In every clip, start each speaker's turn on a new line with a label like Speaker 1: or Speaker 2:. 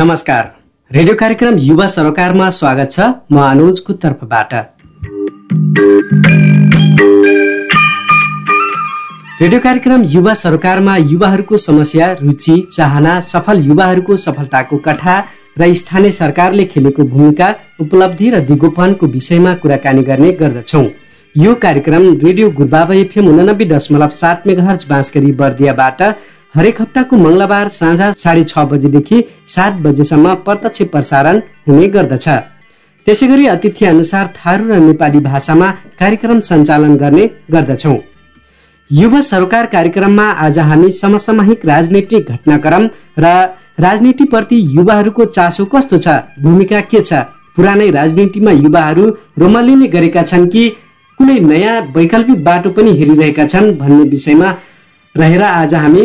Speaker 1: नमस्कार। रेडियो कार्यक्रम युवा सरोकारमा स्वागत छ। म अनुजको तर्फबाट रेडियो कार्यक्रम युवा सरोकारमा युवाहरूको समस्या रुचि चाहना सफल युवाहरूको सफलताको कथा र स्थानीय सरकारले खेलेको भूमिका उपलब्धि र दिगोपनको विषयमा कुराकानी गर्ने गर्दछौँ। यो कार्यक्रम रेडियो गुरुबाबा एफएम उनानब्बे दशमलव सात मेघहर्ज बाँसगरी बर्दियाबाट हरेक हप्ताको मङ्गलबार साँझ साढे छ बजेदेखि सात बजेसम्म प्रत्यक्ष प्रसारण हुने गर्दछ। त्यसै गरी अतिथि अनुसार थारू र नेपाली भाषामा कार्यक्रम सञ्चालन गर्ने गर्दछौँ। युवा सरकार कार्यक्रममा आज हामी समसामयिक राजनीतिक घटनाक्रम र राजनीतिप्रति युवाहरूको चासो कस्तो छ भूमिका के छ पुरानै राजनीतिमा युवाहरू रोमलिने गरेका छन् कि कुनै नयाँ वैकल्पिक बाटो पनि हेरिरहेका छन् भन्ने विषयमा रहेर आज हामी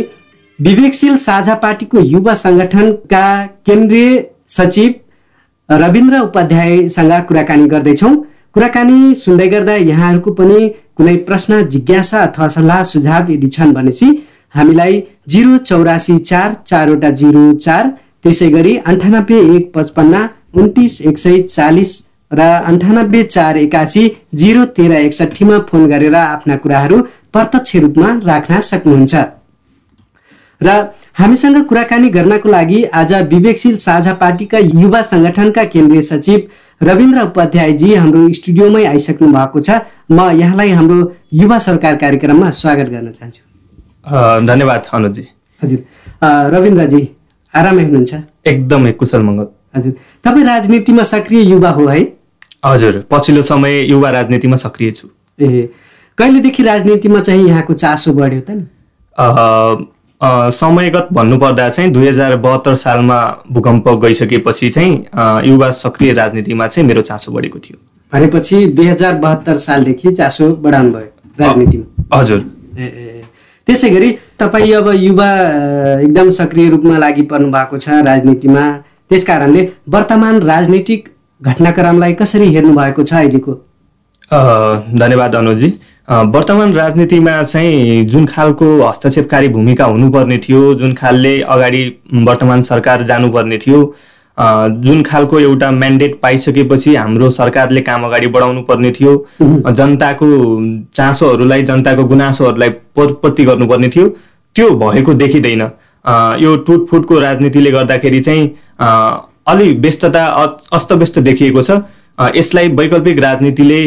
Speaker 1: विवेकशील साझा पार्टीको युवा सङ्गठनका केन्द्रीय सचिव रविन्द्र उपाध्यायसँग कुराकानी गर्दैछौँ। कुराकानी सुन्दै गर्दा यहाँहरूको पनि कुनै प्रश्न जिज्ञासा अथवा सल्लाह सुझाव यदि छन् भनेपछि हामीलाई जिरो चौरासी चार चारवटा जिरो चार त्यसै गरी अन्ठानब्बे एक पचपन्न उन्तिस एक सय चालिस र अन्ठानब्बे चार एकासी जिरो तेह्र एकसट्ठीमा फोन गरेर आफ्ना कुराहरू प्रत्यक्ष रूपमा राख्न सक्नुहुन्छ। र हामीसँग कुराकानी गर्नको लागि आज विवेकशील साझा पार्टीका युवा सङ्गठनका केन्द्रीय सचिव रविन्द्र उपाध्यायजी हाम्रो स्टुडियोमै आइसक्नु भएको छ। म यहाँलाई हाम्रो युवा सरकार कार्यक्रममा स्वागत गर्न चाहन्छु।
Speaker 2: धन्यवाद अनुजी।
Speaker 1: हजुर। रविन्द्रजी आरामै हुनुहुन्छ?
Speaker 2: एकदमै कुशल मङ्गल।
Speaker 1: हजुर। तपाईँ राजनीतिमा सक्रिय युवा हो है?
Speaker 2: हजुर पछिल्लो समय युवा राजनीतिमा सक्रिय छु।
Speaker 1: ए कहिलेदेखि राजनीतिमा चाहिँ यहाँको चासो बढ्यो त नि?
Speaker 2: समयगत भन्नुपर्दा चाहिँ दुई हजार बहत्तर सालमा भूकम्प गइसकेपछि चाहिँ युवा सक्रिय राजनीतिमा चाहिँ मेरो चासो बढेको थियो।
Speaker 1: भनेपछि दुई हजार बहत्तर सालदेखि चासो बढाउनु भयो राजनीतिमा।
Speaker 2: हजुर।
Speaker 1: त्यसै गरी तपाईँ अब युवा एकदम सक्रिय रूपमा लागि पर्नु भएको छ राजनीतिमा। त्यस कारणले वर्तमान राजनीतिक घटनाक्रमलाई कसरी हेर्नु भएको छ अहिलेको?
Speaker 2: धन्यवाद अनुजी। वर्तमान राजनीतिमा चाहिँ जुन खालको हस्तक्षेपकारी भूमिका हुनुपर्ने थियो जुन खालले अगाडि वर्तमान सरकार जानुपर्ने थियो जुन खालको एउटा म्यान्डेट पाइसकेपछि हाम्रो सरकारले काम अगाडि बढाउनु पर्ने थियो जनताको चासोहरूलाई जनताको गुनासोहरूलाई प्रतिपत्ति गर्नुपर्ने थियो त्यो भएको देखिँदैन। यो टुटफुटको राजनीतिले गर्दाखेरि चाहिँ अलि व्यस्तता अस्तव्यस्त देखिएको छ। यसलाई वैकल्पिक राजनीतिले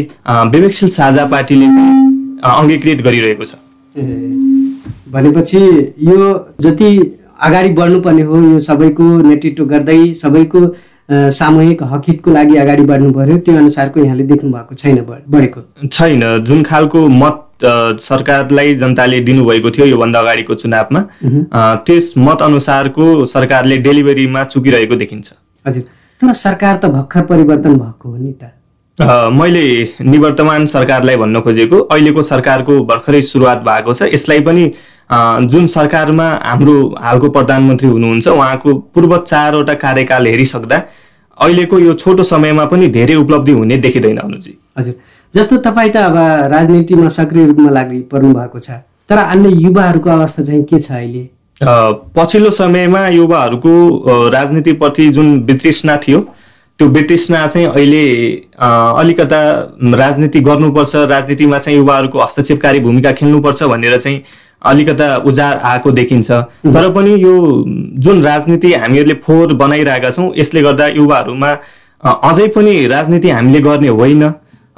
Speaker 2: विवेकशील साझा पार्टीले अङ्गीकृत गरिरहेको छ।
Speaker 1: भनेपछि यो जति अगाडि बढ्नुपर्ने हो यो सबैको नेतृत्व गर्दै सबैको सामूहिक हकितको लागि अगाडि बढ्नु पर्यो त्यो अनुसारको यहाँले देख्नु भएको छैन बढेको।
Speaker 2: छैन। जुन खालको मत सरकारलाई जनताले दिनुभएको थियो योभन्दा अगाडिको चुनावमा त्यस मत अनुसारको सरकारले डेलिभरीमा चुकिरहेको देखिन्छ।
Speaker 1: हजुर। तर सरकार त भर्खर परिवर्तन भएको हो नि
Speaker 2: त। मैले निवर्तमान सरकारलाई भन्न खोजेको अहिलेको सरकारको भर्खरै सुरुवात भएको छ। यसलाई पनि जुन सरकारमा हाम्रो हालको प्रधानमन्त्री हुनुहुन्छ उहाँको पूर्व चारवटा कार्यकाल हेरिसक्दा अहिलेको यो छोटो समयमा पनि धेरै उपलब्धि हुने देखिँदैन अनुजी।
Speaker 1: हजुर। जस्तो तपाईँ त अब राजनीतिमा सक्रिय रूपमा लागि पर्नु भएको छ तर अन्य युवाहरूको अवस्था चाहिँ के छ अहिले?
Speaker 2: पछिल्लो समयमा युवाहरूको राजनीतिप्रति जुन वितृष्णा थियो त्यो वितृष्णा चाहिँ अहिले अलिकता राजनीति गर्नुपर्छ राजनीतिमा चाहिँ युवाहरूको हस्तक्षेपकारी भूमिका खेल्नुपर्छ भनेर चाहिँ अलिकता उजाड आएको देखिन्छ। तर पनि यो जुन राजनीति हामीहरूले फोहोर बनाइरहेका छौँ यसले गर्दा युवाहरूमा अझै पनि राजनीति हामीले गर्ने होइन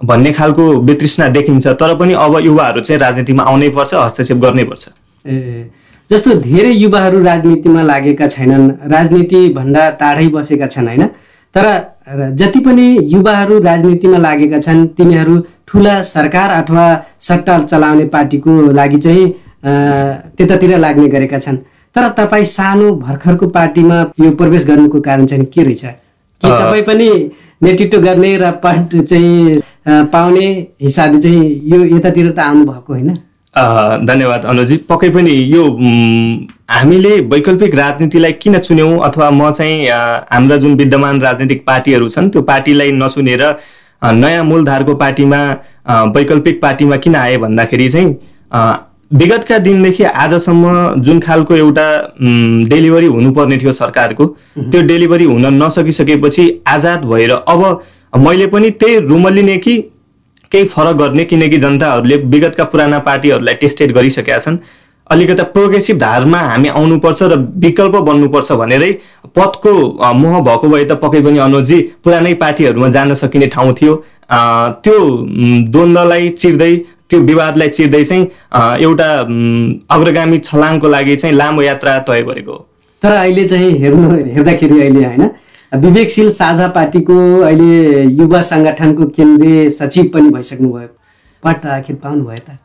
Speaker 2: भन्ने खालको वितृष्णा देखिन्छ। तर पनि अब युवाहरू चाहिँ राजनीतिमा आउनै पर्छ हस्तक्षेप गर्नै पर्छ।
Speaker 1: ए जस्तो धेरै युवाहरू राजनीतिमा लागेका छैनन् राजनीति भन्दा टाढै बसेका छन् होइन? तर जति पनि युवाहरू राजनीतिमा लागेका छन् तिनीहरू ठुला सरकार अथवा सट्टा चलाउने पार्टीको लागि चाहिँ त्यतातिर लाग्ने गरेका छन्। तर तपाईँ सानो भर्खरको पार्टीमा यो प्रवेश गर्नुको कारण चाहिँ के रहेछ? कि तपाईँ पनि नेतृत्व गर्ने र पद चाहिँ पाउने हिसाबले चाहिँ यो यतातिर त आउनु भएको होइन?
Speaker 2: धन्यवाद अनुजी। पक्कै पनि यो हामीले वैकल्पिक राजनीतिलाई किन चुन्यौँ अथवा म चाहिँ हाम्रा जुन विद्यमान राजनीतिक पार्टीहरू छन् त्यो पार्टीलाई नचुनेर नयाँ मूलधारको पार्टीमा वैकल्पिक पार्टीमा किन आए भन्दाखेरि चाहिँ विगतका दिनदेखि आजसम्म जुन खालको एउटा डेलिभरी हुनुपर्ने थियो सरकारको त्यो डेलिभरी हुन नसकिसकेपछि आजाद भएर अब मैले पनि त्यही रुमल्लिने कि केही फरक गर्ने किनकि जनताहरूले विगतका पुराना पार्टीहरूलाई टेस्टेड गरिसकेका छन्। अलिकता प्रोग्रेसिभ धारमा हामी आउनुपर्छ र विकल्प बन्नुपर्छ भनेरै पदको मोह भएको भए त पक्कै पनि अनुजी पुरानै पार्टीहरूमा जान सकिने ठाउँ थियो। त्यो द्वन्द्वलाई चिर्दै त्यो विवादलाई चिर्दै चाहिँ एउटा अग्रगामी छलाङको लागि चाहिँ लामो यात्रा तय गरेको हो।
Speaker 1: तर अहिले चाहिँ हेर्नु हेर्दाखेरि अहिले होइन विवेकशील साझा पार्टीको अहिले युवा सङ्गठनको केन्द्रीय सचिव पनि भइसक्नुभयो। पद आखिर पाउनुभयो त।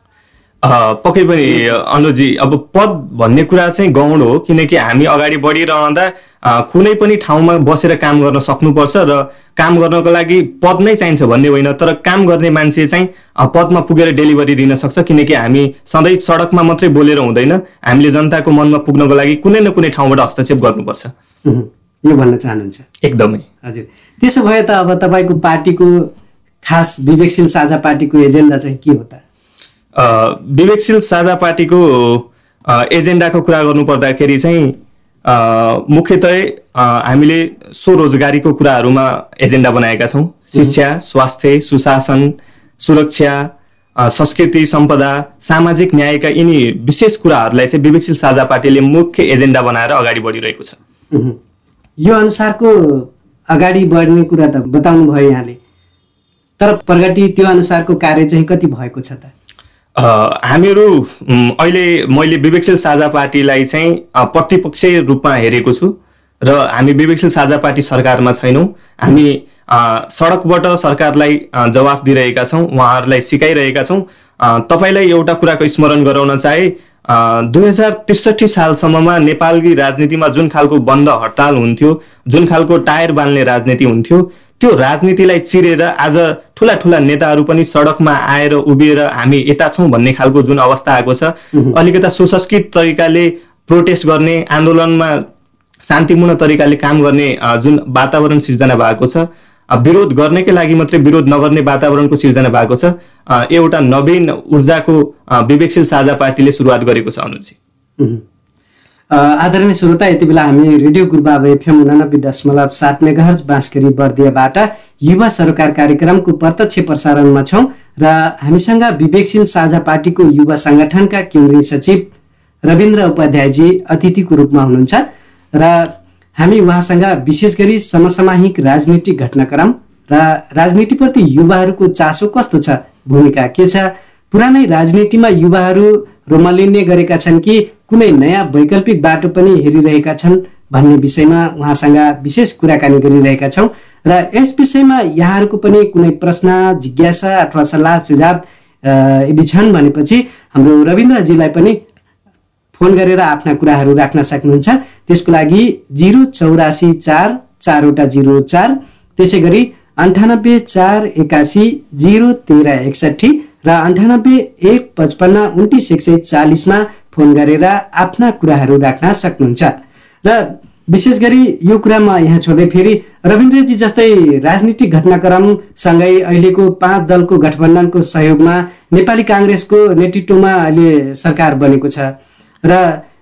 Speaker 2: पक्कै पनि अनुजी अब पद भन्ने कुरा चाहिँ गौण हो किनकि हामी अगाडि बढिरहँदा कुनै पनि ठाउँमा बसेर काम गर्न सक्नुपर्छ र काम गर्नको लागि पद नै चाहिन्छ भन्ने होइन तर काम गर्ने मान्छे चाहिँ पदमा पुगेर डेलिभरी दिन सक्छ किनकि हामी सधैँ सडकमा मात्रै बोलेर हुँदैन हामीले जनताको मनमा पुग्नको लागि कुनै न कुनै ठाउँबाट हस्तक्षेप गर्नुपर्छ।
Speaker 1: यो भन्न चाहनुहुन्छ।
Speaker 2: एकदमै।
Speaker 1: हजुर। त्यसो भए त अब तपाईँको पार्टीको खास विवेकशील साझा पार्टीको एजेन्डा चाहिँ के हो त?
Speaker 2: विवेकशील साझा पार्टीको एजेन्डाको कुरा गर्नुपर्दाखेरि चाहिँ अ, मुख्यतः अ, हामीले स्वरोजगारीको कुराहरूमा एजेन्डा बनाएका छौँ। शिक्षा स्वास्थ्य सुशासन सुरक्षा संस्कृति सम्पदा सामाजिक न्यायका यिनी विशेष कुराहरूलाई चाहिँ विवेकशील साझा पार्टीले मुख्य एजेन्डा बनाएर अगाडि बढिरहेको छ।
Speaker 1: यो अनुसारको अगाडि बढ्ने कुरा त बताउनु भयो यहाँले। तर प्रगति त्यो अनुसारको कार्य चाहिँ कति भएको छ त?
Speaker 2: हामीहरू अहिले मैले विवेकशील साझा पार्टीलाई चाहिँ अ, प्रतिपक्षीय रूपमा हेरेको छु र हामी विवेकशील साझा पार्टी सरकारमा छैनौँ। हामी सडकबाट सरकारलाई जवाफ दिइरहेका छौँ उहाँहरूलाई सिकाइरहेका छौँ। तपाईँलाई एउटा कुराको स्मरण गराउन चाहे दुई हजार त्रिसठी सालसम्ममा नेपाली राजनीतिमा जुन खालको बन्द हडताल हुन्थ्यो जुन खालको टायर बाल्ने राजनीति हुन्थ्यो त्यो राजनीतिलाई चिरेर आज ठुला ठुला नेताहरू पनि सडकमा आएर उभिएर हामी यता छौँ भन्ने खालको जुन अवस्था आएको छ अलिकता सुसंस्कृत तरिकाले प्रोटेस्ट गर्ने आन्दोलनमा शान्तिपूर्ण तरिकाले काम गर्ने जुन वातावरण सिर्जना भएको छ विरोध गर्नकै लागि मात्रै विरोध नगर्ने वातावरणको सिर्जना भएको छ। एउटा नवीन ऊर्जाको विवेकशील साझा पार्टीले सुरुवात गरेको छ अनुजी।
Speaker 1: आदरणीय श्रोता यति बेला हामी रेडियो गुरुबाब एफएम उनानब्बे दशमलव सात मेगाहर्ज बाँसकरी बर्दियाबाट युवा सरकार कार्यक्रमको प्रत्यक्ष प्रसारणमा छौँ र हामीसँग विवेकशील साझा पार्टीको युवा सङ्गठनका केन्द्रीय सचिव रविन्द्र उपाध्यायजी अतिथिको रूपमा हुनुहुन्छ र हामी उहाँसँग विशेष गरी समसामयिक राजनीतिक घटनाक्रम र राजनीतिप्रति युवाहरूको चासो कस्तो छ भूमिका के छ पुरानै राजनीतिमा युवाहरू रोमलिने गरेका छन् कि कुनै नयाँ वैकल्पिक बाटो पनि हेरिरहेका छन् भन्ने विषयमा उहाँसँग विशेष कुराकानी गरिरहेका छौँ र यस विषयमा यहाँहरूको पनि कुनै प्रश्न जिज्ञासा अथवा सल्लाह सुझाव यदि छन् भनेपछि हाम्रो रविन्द्रजीलाई पनि फोन गरेर आफ्ना कुराहरू राख्न सक्नुहुन्छ। त्यसको लागि जिरो चौरासी चार चारवटा जिरो चार। त्यसै गरी अन्ठानब्बे चार एकासी जिरो तेह्र एकसट्ठी र अन्ठानब्बे एक पचपन्न उन्तिस एक सय चालिसमा फोन गरेर आफ्ना कुराहरू राख्न सक्नुहुन्छ। र विशेष गरी यो कुरामा यहाँ छोड्दै फेरि रविन्द्रजी जस्तै राजनीतिक घटनाक्रमसँगै अहिलेको पाँच दलको गठबन्धनको सहयोगमा नेपाली काङ्ग्रेसको नेतृत्वमा अहिले सरकार बनेको छ। र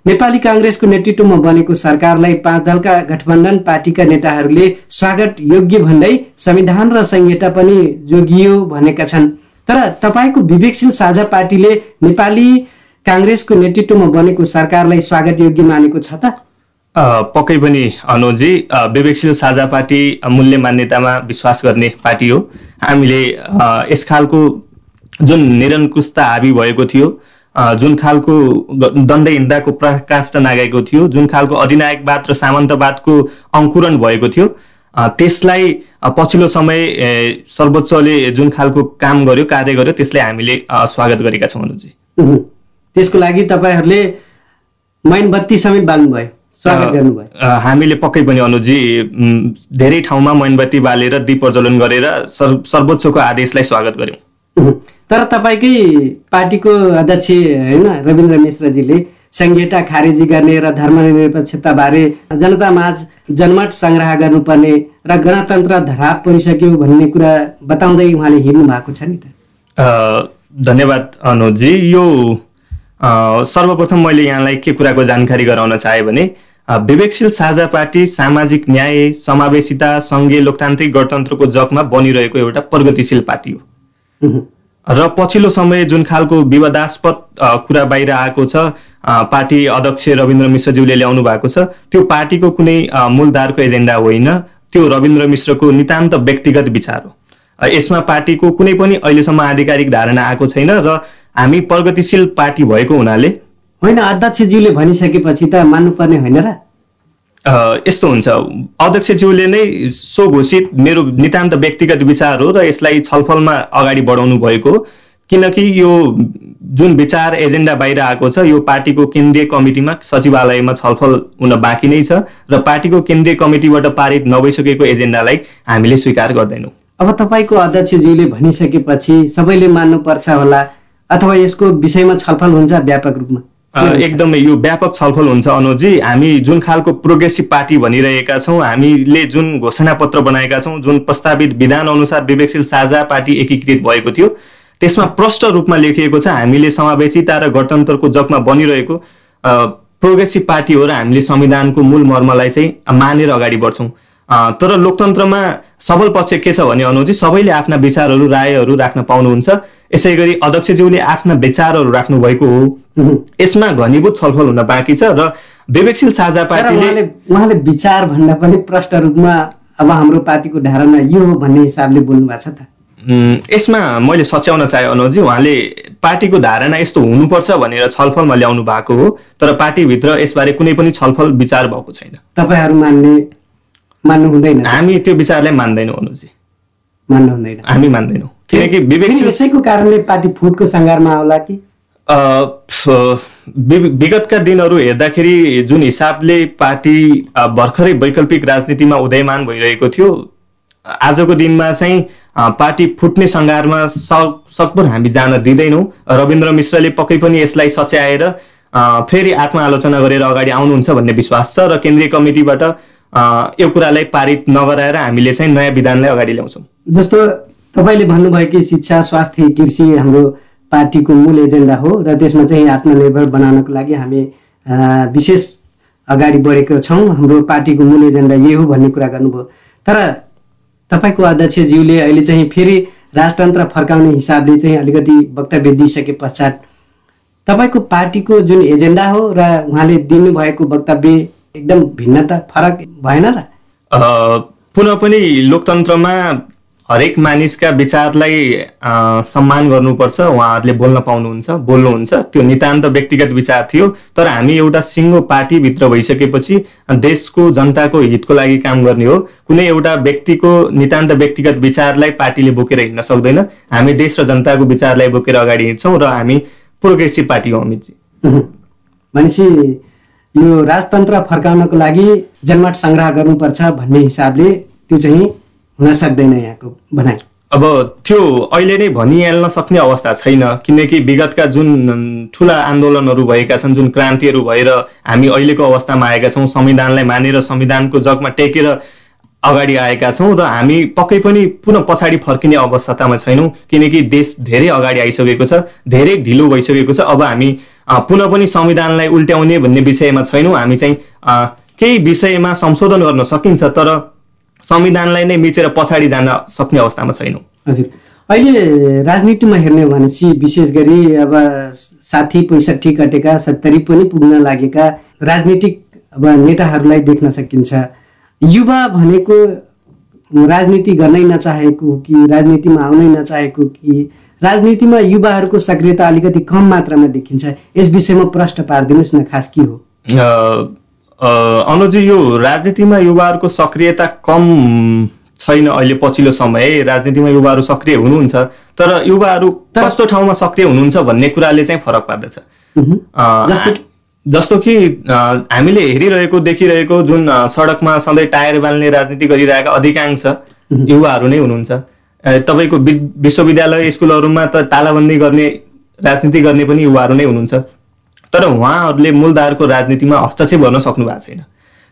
Speaker 1: नेपाली काङ्ग्रेसको नेतृत्वमा बनेको सरकारलाई पाँच दलका गठबन्धन पार्टीका नेताहरूले स्वागत योग्य भन्दै संविधान र संहिता पनि जोगियो भनेका छन्। तर तपाईँको विवेकशील साझा पार्टीले नेपाली काङ्ग्रेसको नेतृत्वमा बनेको सरकारलाई स्वागत योग्य मानेको छ त?
Speaker 2: पक्कै पनि अनुजी विवेकशील साझा पार्टी मूल्य मान्यतामा विश्वास गर्ने पार्टी हो। हामीले यस खालको जुन निरङ्कुशता हाबी भएको थियो जुन खालको दण्ड हिंडाको प्रकाष्ठ नागेको थियो जुन खालको अधिनायकवाद र सामन्तवादको अङ्कुरण भएको थियो त्यसलाई पछिल्लो समय सर्वोच्चले जुन खालको काम गर्यो कार्य गर्यो त्यसलाई हामीले स्वागत गरेका छौँ अनुजी।
Speaker 1: त्यसको लागि तपाईँहरूले मैन बत्ती समेत बाल्नुभयो स्वागत गर्नुभयो।
Speaker 2: हामीले पक्कै पनि अनुजी धेरै ठाउँमा मोमबत्ती बालेर दीप प्रज्वलन गरेर सर्व सर्वोच्चको आदेशलाई स्वागत गऱ्यौँ।
Speaker 1: तर तपाईँकै पार्टीको अध्यक्ष होइन रविन्द्र मिश्रजीले संहिता खारेजी गर्ने र धर्मनिरपेक्षताबारे जनतामाझ जनमत सङ्ग्रह गर्नुपर्ने र गणतन्त्र धराप परिसक्यो भन्ने कुरा बताउँदै उहाँले हिँड्नु भएको छ नि त।
Speaker 2: धन्यवाद अनुजी यो सर्वप्रथम मैले यहाँलाई के कुराको जानकारी गराउन चाहेँ भने विवेकशील साझा पार्टी सामाजिक न्याय समावेशिता सङ्घीय लोकतान्त्रिक गणतन्त्रको जगमा बनिरहेको एउटा प्रगतिशील पार्टी हो। र पछिल्लो समय जुन खालको विवादास्पद कुरा बाहिर आएको छ पार्टी अध्यक्ष रविन्द्र मिश्रज्यूले ल्याउनु भएको छ त्यो पार्टीको कुनै मूलधारको एजेन्डा होइन त्यो रविन्द्र मिश्रको नितान्त व्यक्तिगत विचार हो। यसमा पार्टीको कुनै पनि अहिलेसम्म आधिकारिक धारणा आएको छैन र हामी प्रगतिशील पार्टी भएको हुनाले
Speaker 1: होइन अध्यक्षज्यूले भनिसकेपछि त मान्नुपर्ने होइन र?
Speaker 2: यस्तो हुन्छ। अध्यक्षज्यूले नै सो घोषित मेरो नितान्त व्यक्तिगत विचार हो र यसलाई छलफलमा अगाडि बढाउनु भएको। किनकि यो जुन विचार एजेन्डा बाहिर आएको छ यो पार्टीको केन्द्रीय कमिटीमा सचिवालयमा छलफल हुन बाँकी नै छ र पार्टीको केन्द्रीय कमिटीबाट पारित नभइसकेको एजेन्डालाई हामीले स्वीकार गर्दैनौँ।
Speaker 1: अब तपाईँको अध्यक्षज्यूले भनिसकेपछि सबैले मान्नुपर्छ होला अथवा यसको विषयमा छलफल हुन्छ व्यापक रूपमा?
Speaker 2: एकदमै यो व्यापक छलफल हुन्छ अनुजी। हामी जुन खालको प्रोग्रेसिभ पार्टी भनिरहेका छौँ हामीले जुन घोषणा पत्र बनाएका छौँ जुन प्रस्तावित विधान अनुसार विवेकशील साझा पार्टी एकीकृत भएको थियो त्यसमा प्रष्ट रूपमा लेखिएको छ हामीले समावेशिता र गणतन्त्रको जगमा बनिरहेको प्रोग्रेसिभ पार्टी हो र हामीले संविधानको मूल मर्मलाई चाहिँ मानेर अगाडि बढ्छौँ। तर लोकतन्त्रमा सबल पक्ष के छ भने अनुजी सबैले आफ्ना विचारहरू रायहरू राख्न पाउनुहुन्छ। यसै गरी अध्यक्षज्यूले आफ्ना विचारहरू राख्नु भएको हो। यसमा घनीभूत छलफल हुन बाँकी छ र विवेकशील साझा पार्टीले
Speaker 1: उहाँले विचार भन्दा पनि प्रष्ट रूपमा अब हाम्रो पार्टीको धारणा यो हो भन्ने हिसाबले बोल्नु भएको छ त।
Speaker 2: यसमा मैले सच्याउन चाहे अनुजी उहाँले पार्टीको धारणा यस्तो हुनुपर्छ भनेर छलफलमा ल्याउनु भएको हो। तर पार्टीभित्र यसबारे कुनै पनि छलफल विचार भएको छैन।
Speaker 1: तपाईँहरू मान्ने मान्नु हुँदैन
Speaker 2: हामी त्यो विचारलाई मान्दैनौँ अनुजी।
Speaker 1: मान्नु हुँदैन
Speaker 2: हामी मान्दैनौँ। किनकि विवेकशील
Speaker 1: यसैको कारणले पार्टी फुटको सङ्घारमा आउला कि?
Speaker 2: विगतका दिनहरू हेर्दाखेरि जुन हिसाबले पार्टी भर्खरै वैकल्पिक राजनीतिमा उदयमान भइरहेको थियो आजको दिनमा चाहिँ पार्टी फुट्ने सङ्घारमा सक सकभर हामी जान दिँदैनौँ। रविन्द्र मिश्रले पक्कै पनि यसलाई सच्याएर फेरि आत्मआलोचना गरेर अगाडि आउनुहुन्छ भन्ने विश्वास छ र केन्द्रीय कमिटीबाट यो कुरालाई पारित नगराएर हामीले चाहिँ नयाँ विधानलाई अगाडि ल्याउँछौँ।
Speaker 1: जस्तो तपाईँले भन्नुभयो कि शिक्षा स्वास्थ्य कृषि हाम्रो पार्टीको मूल एजेन्डा हो र त्यसमा चाहिँ आत्मनिर्भर बनाउनको लागि हामी विशेष अगाडि बढेको छौँ। हाम्रो पार्टीको मूल एजेन्डा यही हो भन्ने कुरा गर्नुभयो। तर तपाईँको अध्यक्षज्यूले अहिले चाहिँ फेरि राजतन्त्र फर्काउने हिसाबले चाहिँ अलिकति वक्तव्य दिइसके पश्चात तपाईँको पार्टीको जुन एजेन्डा हो र उहाँले दिनुभएको वक्तव्य एकदम भिन्नता फरक भएन र?
Speaker 2: अ, पुनः पनि लोकतन्त्रमा हरेक मानिसका विचारलाई सम्मान गर्नुपर्छ उहाँहरूले बोल्न पाउनुहुन्छ बोल्नुहुन्छ। त्यो नितान्त व्यक्तिगत विचार थियो। तर हामी एउटा सिङ्गो पार्टीभित्र भइसकेपछि देशको जनताको हितको लागि काम गर्ने हो। कुनै एउटा व्यक्तिको नितान्त व्यक्तिगत विचारलाई पार्टीले बोकेर हिँड्न सक्दैन। हामी देश र जनताको विचारलाई बोकेर अगाडि हिँड्छौँ र हामी प्रोग्रेसिभ पार्टी हो अमितजी।
Speaker 1: भनेपछि यो राजतन्त्र फर्काउनको लागि जनमत सङ्ग्रह गर्नुपर्छ भन्ने हिसाबले त्यो चाहिँ हुन सक्दैन यहाँको भनाइ।
Speaker 2: अब त्यो अहिले नै भनिहाल्न सक्ने अवस्था छैन किनकि विगतका जुन ठुला आन्दोलनहरू भएका छन् जुन क्रान्तिहरू भएर हामी अहिलेको अवस्थामा आएका छौँ संविधानलाई मानेर संविधानको जगमा टेकेर अगाडि आएका छौँ र हामी पक्कै पनि पुनः पछाडि फर्किने अवस्थामा छैनौँ किनकि देश धेरै अगाडि आइसकेको छ धेरै ढिलो भइसकेको छ। अब हामी पुनः पनि संविधानलाई उल्ट्याउने भन्ने विषयमा छैनौँ। हामी चाहिँ केही विषयमा संशोधन गर्न सकिन्छ तर संविधानलाई नै मिचेर पछाडि जान सक्ने अवस्थामा छैनौँ।
Speaker 1: हजुर। अहिले राजनीतिमा हेर्ने भनेपछि विशेष गरी अब साठी पैँसठी कटेका सत्तरी पनि पुग्न लागेका राजनीतिक अब नेताहरूलाई देख्न सकिन्छ। युवा भनेको राजनीति गर्नै नचाहेको हो कि राजनीतिमा आउनै नचाहेको कि राजनीतिमा युवाहरूको सक्रियता अलिकति कम मात्रामा देखिन्छ यस विषयमा प्रश्न पारिदिनुहोस् न खास के हो?
Speaker 2: अनुजी यो राजनीतिमा युवाहरूको सक्रियता कम छैन अहिले पछिल्लो समय राजनीतिमा युवाहरू सक्रिय हुनुहुन्छ तर युवाहरू कस्तो ठाउँमा सक्रिय हुनुहुन्छ भन्ने कुराले चाहिँ फरक पार्दछ।
Speaker 1: जस्तो
Speaker 2: जस्तो कि हामीले हेरिरहेको देखिरहेको जुन सडकमा सधैँ टायर बाल्ने राजनीति गरिरहेका अधिकांश युवाहरू नै हुनुहुन्छ। तपाईँको विश्वविद्यालय स्कुलहरूमा त तालाबन्दी गर्ने राजनीति गर्ने पनि युवाहरू नै हुनुहुन्छ। तर उहाँहरूले मूलधारको राजनीतिमा हस्तक्षेप गर्न सक्नु भएको छैन।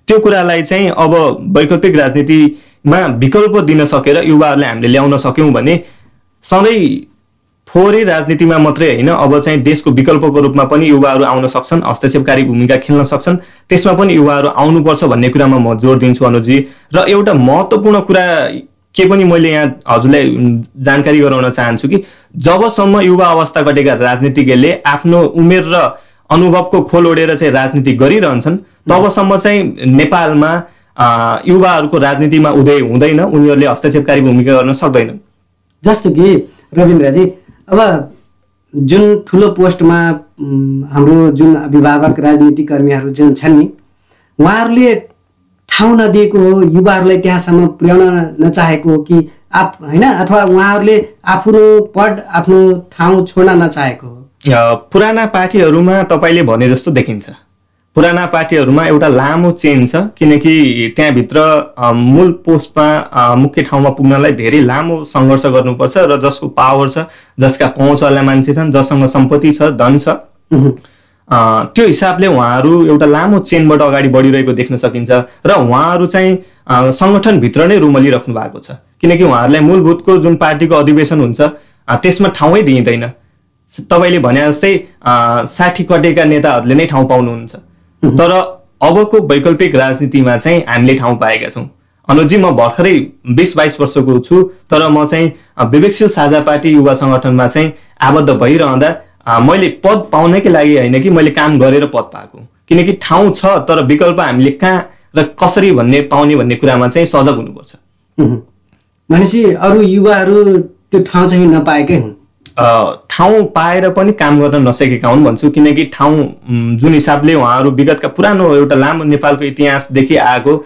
Speaker 2: त्यो कुरालाई चाहिँ अब वैकल्पिक राजनीतिमा विकल्प दिन सकेर युवाहरूले हामीले ल्याउन सक्यौँ भने सधैँ फोहोरै राजनीतिमा मात्रै होइन अब चाहिँ देशको विकल्पको रूपमा पनि युवाहरू आउन सक्छन् हस्तक्षेपकारी भूमिका खेल्न सक्छन्। त्यसमा पनि युवाहरू आउनुपर्छ भन्ने कुरामा म जोड दिन्छु अनुजी। र एउटा महत्त्वपूर्ण कुरा के पनि मैले यहाँ हजुरलाई जानकारी गराउन चाहन्छु कि जबसम्म युवा अवस्था घटेका राजनीतिज्ञले आफ्नो उमेर र अनुभवको खोल ओढेर चाहिँ राजनीति गरिरहन्छन् तबसम्म चाहिँ नेपालमा युवाहरूको राजनीतिमा उदय हुँदैन उनीहरूले हस्तक्षेपकारी भूमिका गर्न सक्दैनन्।
Speaker 1: जस्तो कि रविन्द्रजी अब जुन ठुलो पोस्टमा हाम्रो जुन अभिभावक राजनीतिक कर्मीहरू जुन छन् नि उहाँहरूले ठाउँ नदिएको हो युवाहरूलाई त्यहाँसम्म पुर्याउन नचाहेको हो कि आफ होइन अथवा उहाँहरूले आफ्नो पद आफ्नो ठाउँ छोड्न नचाहेको
Speaker 2: हो? पुराना पार्टीहरूमा तपाईँले भने जस्तो देखिन्छ। पुराना पार्टीहरूमा एउटा लामो चेन छ किनकि त्यहाँभित्र मूल पोस्टमा मुख्य ठाउँमा पुग्नलाई धेरै लामो सङ्घर्ष गर्नुपर्छ र जसको पावर छ जसका पहुँचवाला मान्छे छन् जससँग सम्पत्ति छ धन छ त्यो हिसाबले उहाँहरू एउटा लामो चेनबाट अगाडि बढिरहेको देख्न सकिन्छ र उहाँहरू चाहिँ सङ्गठनभित्र नै रुमलिराख्नु भएको छ। किनकि उहाँहरूलाई मूलभूतको जुन पार्टीको अधिवेशन हुन्छ त्यसमा ठाउँै दिइँदैन। तपाईँले भने जस्तै साठी कटेका नेताहरूले नै ठाउँ पाउनुहुन्छ। तर अबको वैकल्पिक राजनीतिमा चाहिँ हामीले ठाउँ पाएका छौँ। अनुजी म भर्खरै बिस बाइस वर्षको छु तर म चाहिँ विवेकशील साझा पार्टी युवा सङ्गठनमा चाहिँ आबद्ध भइरहँदा मैले पद पाउनकै लागि होइन कि मैले काम गरेर पद पाएको। किनकि ठाउँ छ तर विकल्प हामीले कहाँ र कसरी भन्ने पाउने भन्ने कुरामा चाहिँ सजग हुनुपर्छ।
Speaker 1: भनेपछि अरू युवाहरू त्यो ठाउँ चाहिँ नपाएकै हुन्।
Speaker 2: ठाउँ पाएर पनि काम गर्न नसकेका हुन् भन्छु। किनकि ठाउँ जुन हिसाबले उहाँहरू विगतका पुरानो एउटा लामो नेपालको इतिहासदेखि आएको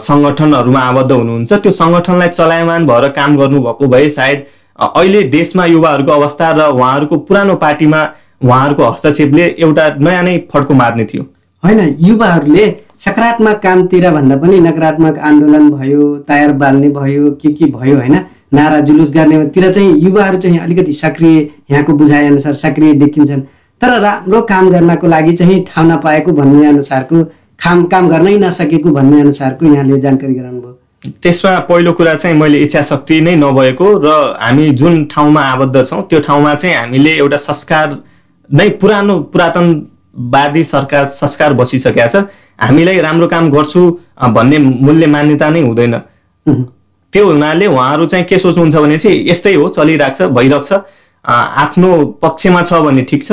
Speaker 2: सङ्गठनहरूमा आबद्ध हुनुहुन्छ। त्यो सङ्गठनलाई चलायमान भएर काम गर्नुभएको भए सायद अहिले देशमा युवाहरूको अवस्था र उहाँहरूको पुरानो पार्टीमा उहाँहरूको हस्तक्षेपले एउटा नयाँ नै फड्को मार्ने थियो।
Speaker 1: होइन युवाहरूले सकारात्मक कामतिर भन्दा पनि नकारात्मक आन्दोलन भयो टायर बाल्ने भयो के के भयो होइन नारा जुलुस गर्नेतिर चाहिँ युवाहरू चाहिँ अलिकति सक्रिय यहाँको बुझाइअनुसार सक्रिय देखिन्छन्। तर राम्रो काम गर्नको लागि चाहिँ ठाउँ नपाएको भन्ने अनुसारको खाम काम गर्नै नसकेको भन्ने अनुसारको यहाँले जानकारी गराउनुभयो।
Speaker 2: त्यसमा पहिलो कुरा चाहिँ मैले इच्छा शक्ति नै नभएको र हामी जुन ठाउँमा आबद्ध छौँ त्यो ठाउँमा चाहिँ हामीले एउटा संस्कार नै पुरानो पुरातनवादी सरकार संस्कार बसिसकेका छ। हामीलाई राम्रो काम गर्छु भन्ने मूल्य मान्यता नै हुँदैन। त्यो हुनाले उहाँहरू चाहिँ के सोच्नुहुन्छ भने चाहिँ यस्तै हो चलिरहेको छ भइरहेको छ। आफ्नो पक्षमा छ भने ठिक छ।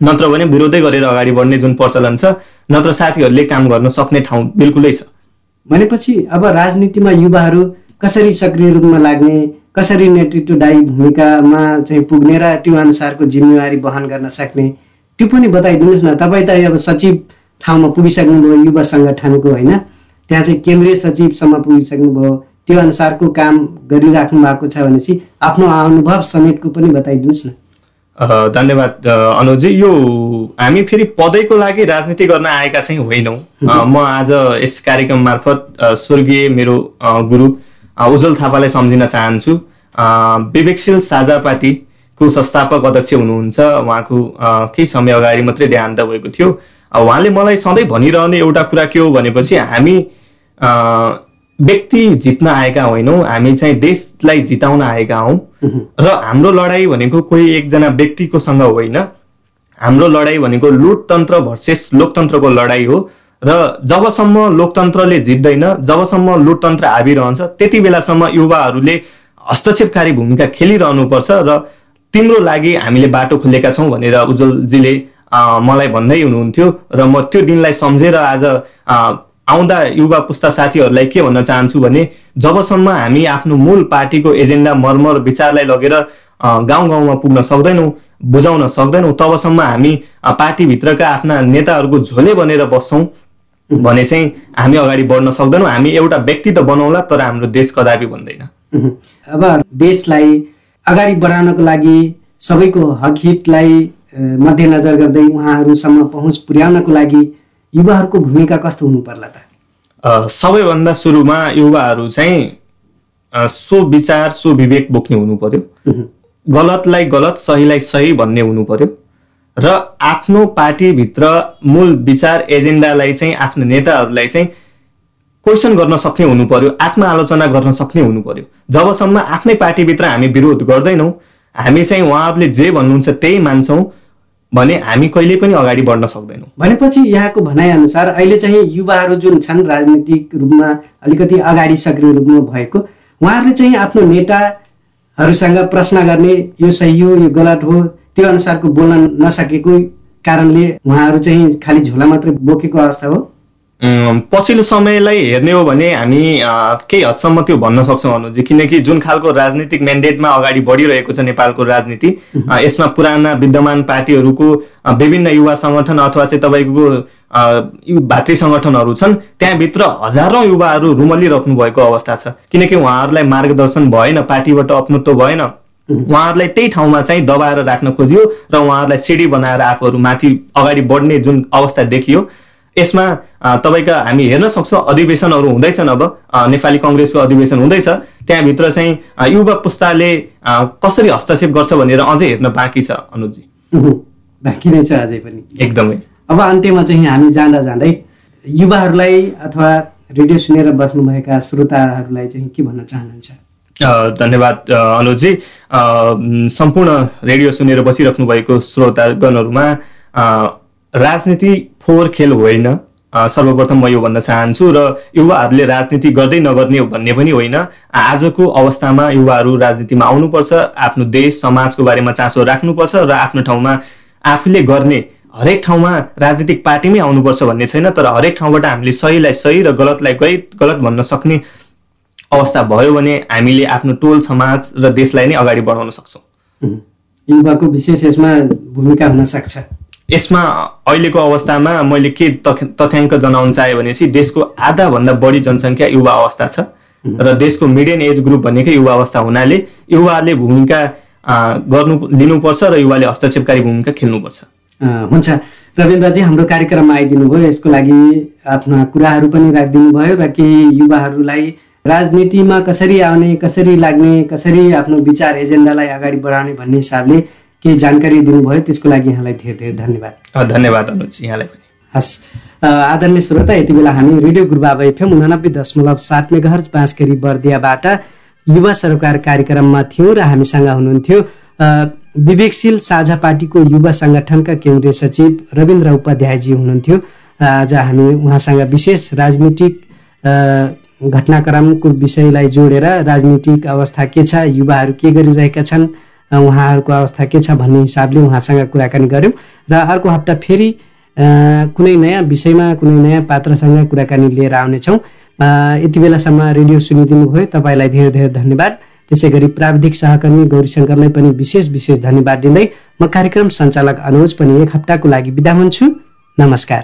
Speaker 2: नत्र भने विरोधै गरेर अगाडि बढ्ने जुन प्रचलन छ नत्र साथीहरूले काम गर्न सक्ने ठाउँ बिल्कुलै छ।
Speaker 1: भनेपछि अब राजनीतिमा युवाहरू कसरी सक्रिय रूपमा लाग्ने कसरी नेतृत्वदायी भूमिकामा चाहिँ पुग्ने र त्यो अनुसारको जिम्मेवारी वहन गर्न सक्ने त्यो पनि बताइदिनुहोस् न। तपाईँ त अब सचिव ठाउँमा पुगिसक्नुभयो युवा सङ्गठनको होइन। त्यहाँ चाहिँ केन्द्रीय सचिवसम्म पुगिसक्नुभयो। त्यो अनुसारको काम गरिराख्नु भएको छ भनेपछि आफ्नो अनुभव समेतको पनि बताइदिनुहोस्
Speaker 2: न। धन्यवाद। अनुजी यो हामी फेरि पदैको लागि राजनीति गर्न आएका चाहिँ होइनौँ। म आज यस कार्यक्रम मार्फत स्वर्गीय मेरो गुरु उज्जवल थापालाई सम्झिन चाहन्छु। विवेकशील साझा पार्टीको संस्थापक अध्यक्ष हुनुहुन्छ। उहाँको केही समय अगाडि मात्रै देहान्त भएको थियो। उहाँले मलाई सधैँ भनिरहने एउटा कुरा के हो भनेपछि हामी व्यक्ति जित्न आएका होइनौँ। हामी चाहिँ देशलाई जिताउन आएका हौँ। र हाम्रो लडाइँ भनेको कोही एकजना व्यक्तिको सँग होइन। हाम्रो लडाइँ भनेको लुटतन्त्र भर्सेस लोकतन्त्रको लडाइँ हो। र जबसम्म लोकतन्त्रले जित्दैन जबसम्म लुटतन्त्र हाबिरहन्छ त्यति बेलासम्म युवाहरूले हस्तक्षेपकारी भूमिका खेलिरहनुपर्छ र तिम्रो लागि हामीले बाटो खोलेका छौँ भनेर उज्जवलजीले मलाई भन्दै हुनुहुन्थ्यो र म त्यो दिनलाई सम्झेर आज आउँदा युवा पुस्ता साथीहरूलाई के भन्न चाहन्छु भने जबसम्म हामी आफ्नो मूल पार्टीको एजेन्डा मर्मर विचारलाई लगेर गाउँ गाउँमा पुग्न सक्दैनौँ बुझाउन सक्दैनौँ तबसम्म हामी पार्टीभित्रका आफ्ना नेताहरूको झोले बनेर बस्छौँ भने चाहिँ हामी अगाडि बढ्न सक्दैनौँ। हामी एउटा व्यक्ति त बनाउला तर हाम्रो देश कदापि भन्दैन
Speaker 1: अब देशलाई अगाडि बढाउनको लागि सबैको हक हितलाई मध्यनजर गर्दै उहाँहरूसम्म पहुँच पुर्याउनको लागि युवाहरूको भूमिका कस्तो हुनु पर्ला
Speaker 2: त? सबैभन्दा सुरुमा युवाहरू चाहिँ सो विचार सो विवेक बोक्ने हुनु पर्यो। गलतलाई गलत सहीलाई सही भन्ने हुनु पर्यो। र आफ्नो पार्टीभित्र मूल विचार एजेन्डालाई चाहिँ आफ्नो नेताहरूलाई चाहिँ क्वेसन गर्न सक्ने हुनु पर्यो आत्मआलोचना गर्न सक्ने हुनु पर्यो। जबसम्म आफ्नै पार्टीभित्र हामी विरोध गर्दैनौँ हामी चाहिँ उहाँहरूले जे भन्नुहुन्छ त्यही मान्छौँ भने हामी कहिले पनि अगाडि बढ्न सक्दैनौँ।
Speaker 1: भनेपछि यहाँको भनाइअनुसार अहिले चाहिँ युवाहरू जुन छन् राजनीतिक रूपमा अलिकति अगाडि सक्रिय रूपमा भएको उहाँहरूले चाहिँ आफ्नो नेताहरूसँग प्रश्न गर्ने यो सही हो यो गलत हो त्यो अनुसारको बोल्न नसकेको कारणले उहाँहरू चाहिँ खालि झोला मात्रै बोकेको अवस्था हो।
Speaker 2: पछिल्लो समयलाई हेर्ने हो भने हामी केही हदसम्म त्यो भन्न सक्छौँ अनुजी किनकि जुन खालको राजनीतिक म्यान्डेटमा अगाडि बढिरहेको छ नेपालको राजनीति यसमा पुराना विद्यमान पार्टीहरूको विभिन्न युवा सङ्गठन अथवा चाहिँ तपाईँको भातृ सङ्गठनहरू छन् त्यहाँभित्र हजारौँ युवाहरू रुमलिराख्नु भएको अवस्था छ। किनकि उहाँहरूलाई मार्गदर्शन भएन पार्टीबाट अपनत्व भएन। उहाँहरूलाई त्यही ठाउँमा चाहिँ दबाएर राख्न खोजियो र उहाँहरूलाई सिडी बनाएर आफूहरू माथि अगाडि बढ्ने जुन अवस्था देखियो यसमा तपाईँका हामी हेर्न सक्छौँ अधिवेशनहरू हुँदैछन् अब नेपाली कङ्ग्रेसको अधिवेशन हुँदैछ। त्यहाँभित्र चाहिँ युवा पुस्ताले कसरी हस्तक्षेप गर्छ भनेर अझै हेर्न बाँकी छ अनुजी।
Speaker 1: बाँकी नै छ अझै पनि।
Speaker 2: एकदमै।
Speaker 1: अब अन्त्यमा चाहिँ हामी जाँदा जाँदै युवाहरूलाई अथवा रेडियो सुनेर बस्नुभएका श्रोताहरूलाई चाहिँ के भन्न चाहनुहुन्छ?
Speaker 2: धन्यवाद अनुजी। सम्पूर्ण रेडियो सुनेर बसिराख्नु भएको श्रोतागणहरूमा राजनीति फोहोर खेल होइन। सर्वप्रथम म यो भन्न चाहन्छु र युवाहरूले राजनीति गर्दै नगर्ने भन्ने पनि होइन। आजको अवस्थामा युवाहरू राजनीतिमा आउनुपर्छ आफ्नो देश समाजको बारेमा चासो राख्नुपर्छ र आफ्नो ठाउँमा आफूले गर्ने हरेक ठाउँमा राजनीतिक पार्टीमै आउनुपर्छ भन्ने छैन तर हरेक ठाउँबाट हामीले सहीलाई सही र गलतलाई गै गलत भन्न सक्ने अवस्था भयो भने हामीले आफ्नो टोल समाज र देशलाई नै अगाडि बढाउन सक्छौँ।
Speaker 1: युवाको विशेष यसमा भूमिका हुन सक्छ।
Speaker 2: यसमा अहिलेको अवस्थामा मैले के तथ्याङ्क जनाउन चाहेँ भनेपछि देशको आधाभन्दा बढी जनसङ्ख्या युवा अवस्था छ। र देशको मिडियन एज ग्रुप भनेकै युवा अवस्था हुनाले युवाले भूमिका गर्नु लिनुपर्छ र युवाले हस्तक्षेपकारी भूमिका खेल्नुपर्छ।
Speaker 1: हुन्छ। रविन्द्रजी हाम्रो कार्यक्रममा आइदिनु भयो यसको लागि आफ्ना कुराहरू पनि राखिदिनु भयो र केही युवाहरूलाई राजनीतिमा कसरी आउने कसरी लाग्ने कसरी आफ्नो विचार एजेन्डालाई अगाडि बढाउने भन्ने हिसाबले केही जानकारी दिनुभयो त्यसको लागि यहाँलाई धेरै धेरै धन्यवाद।
Speaker 2: धन्यवाद अनुज यहाँलाई पनि।
Speaker 1: हस् आदरणीय श्रोता यति बेला हामी रेडियो गुरुबाबा एफएम उनानब्बे दशमलव सात मेघर बाँसकरी बर्दियाबाट युवा सरोकार कार्यक्रममा थियौँ र हामीसँग हुनुहुन्थ्यो विवेकशील साझा पार्टीको युवा सङ्गठनका केन्द्रीय सचिव रविन्द्र उपाध्यायजी हुनुहुन्थ्यो। आज हामी उहाँसँग विशेष राजनीतिक घटनाक्रमको विषयलाई जोडेर राजनीतिक अवस्था के छ युवाहरू के गरिरहेका छन् उहाँहरूको अवस्था के छ भन्ने हिसाबले उहाँसँग कुराकानी गऱ्यौँ र अर्को हप्ता फेरि कुनै नयाँ विषयमा कुनै नयाँ पात्रसँग कुराकानी लिएर आउनेछौँ। यति बेलासम्म रेडियो सुनिदिनु भयो तपाईँलाई धेरै धेरै धन्यवाद। त्यसै गरी प्राविधिक सहकर्मी गौरीशङ्करलाई पनि विशेष विशेष धन्यवाद दिँदै म कार्यक्रम सञ्चालक अनुज पनि एक हप्ताको लागि बिदा हुन्छु। नमस्कार.